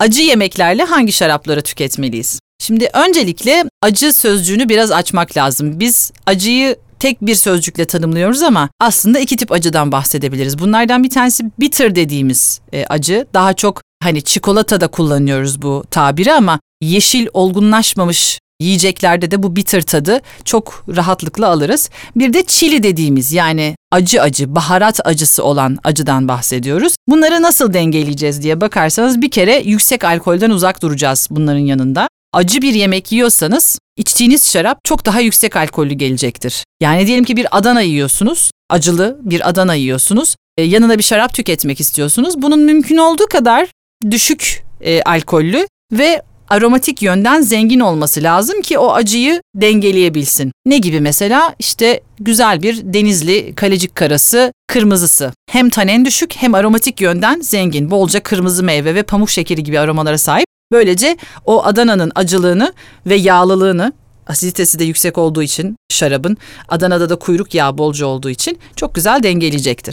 acı yemeklerle hangi şarapları tüketmeliyiz? Şimdi öncelikle acı sözcüğünü biraz açmak lazım. Biz acıyı tek bir sözcükle tanımlıyoruz ama aslında iki tip acıdan bahsedebiliriz. Bunlardan bir tanesi bitter dediğimiz e, acı. Daha çok hani çikolatada kullanıyoruz bu tabiri ama yeşil olgunlaşmamış yiyeceklerde de bu bitter tadı çok rahatlıkla alırız. Bir de çili dediğimiz yani acı acı, baharat acısı olan acıdan bahsediyoruz. Bunları nasıl dengeleyeceğiz diye bakarsanız bir kere yüksek alkolden uzak duracağız bunların yanında. Acı bir yemek yiyorsanız içtiğiniz şarap çok daha yüksek alkollü gelecektir. Yani diyelim ki bir Adana yiyorsunuz, acılı bir Adana yiyorsunuz. E, yanına bir şarap tüketmek istiyorsunuz. Bunun mümkün olduğu kadar düşük e, alkollü ve aromatik yönden zengin olması lazım ki o acıyı dengeleyebilsin. Ne gibi mesela? İşte güzel bir denizli kalecik karası kırmızısı. Hem tanen düşük hem aromatik yönden zengin. Bolca kırmızı meyve ve pamuk şekeri gibi aromalara sahip. Böylece o Adana'nın acılığını ve yağlılığını asiditesi de yüksek olduğu için şarabın Adana'da da kuyruk yağı bolca olduğu için çok güzel dengeleyecektir.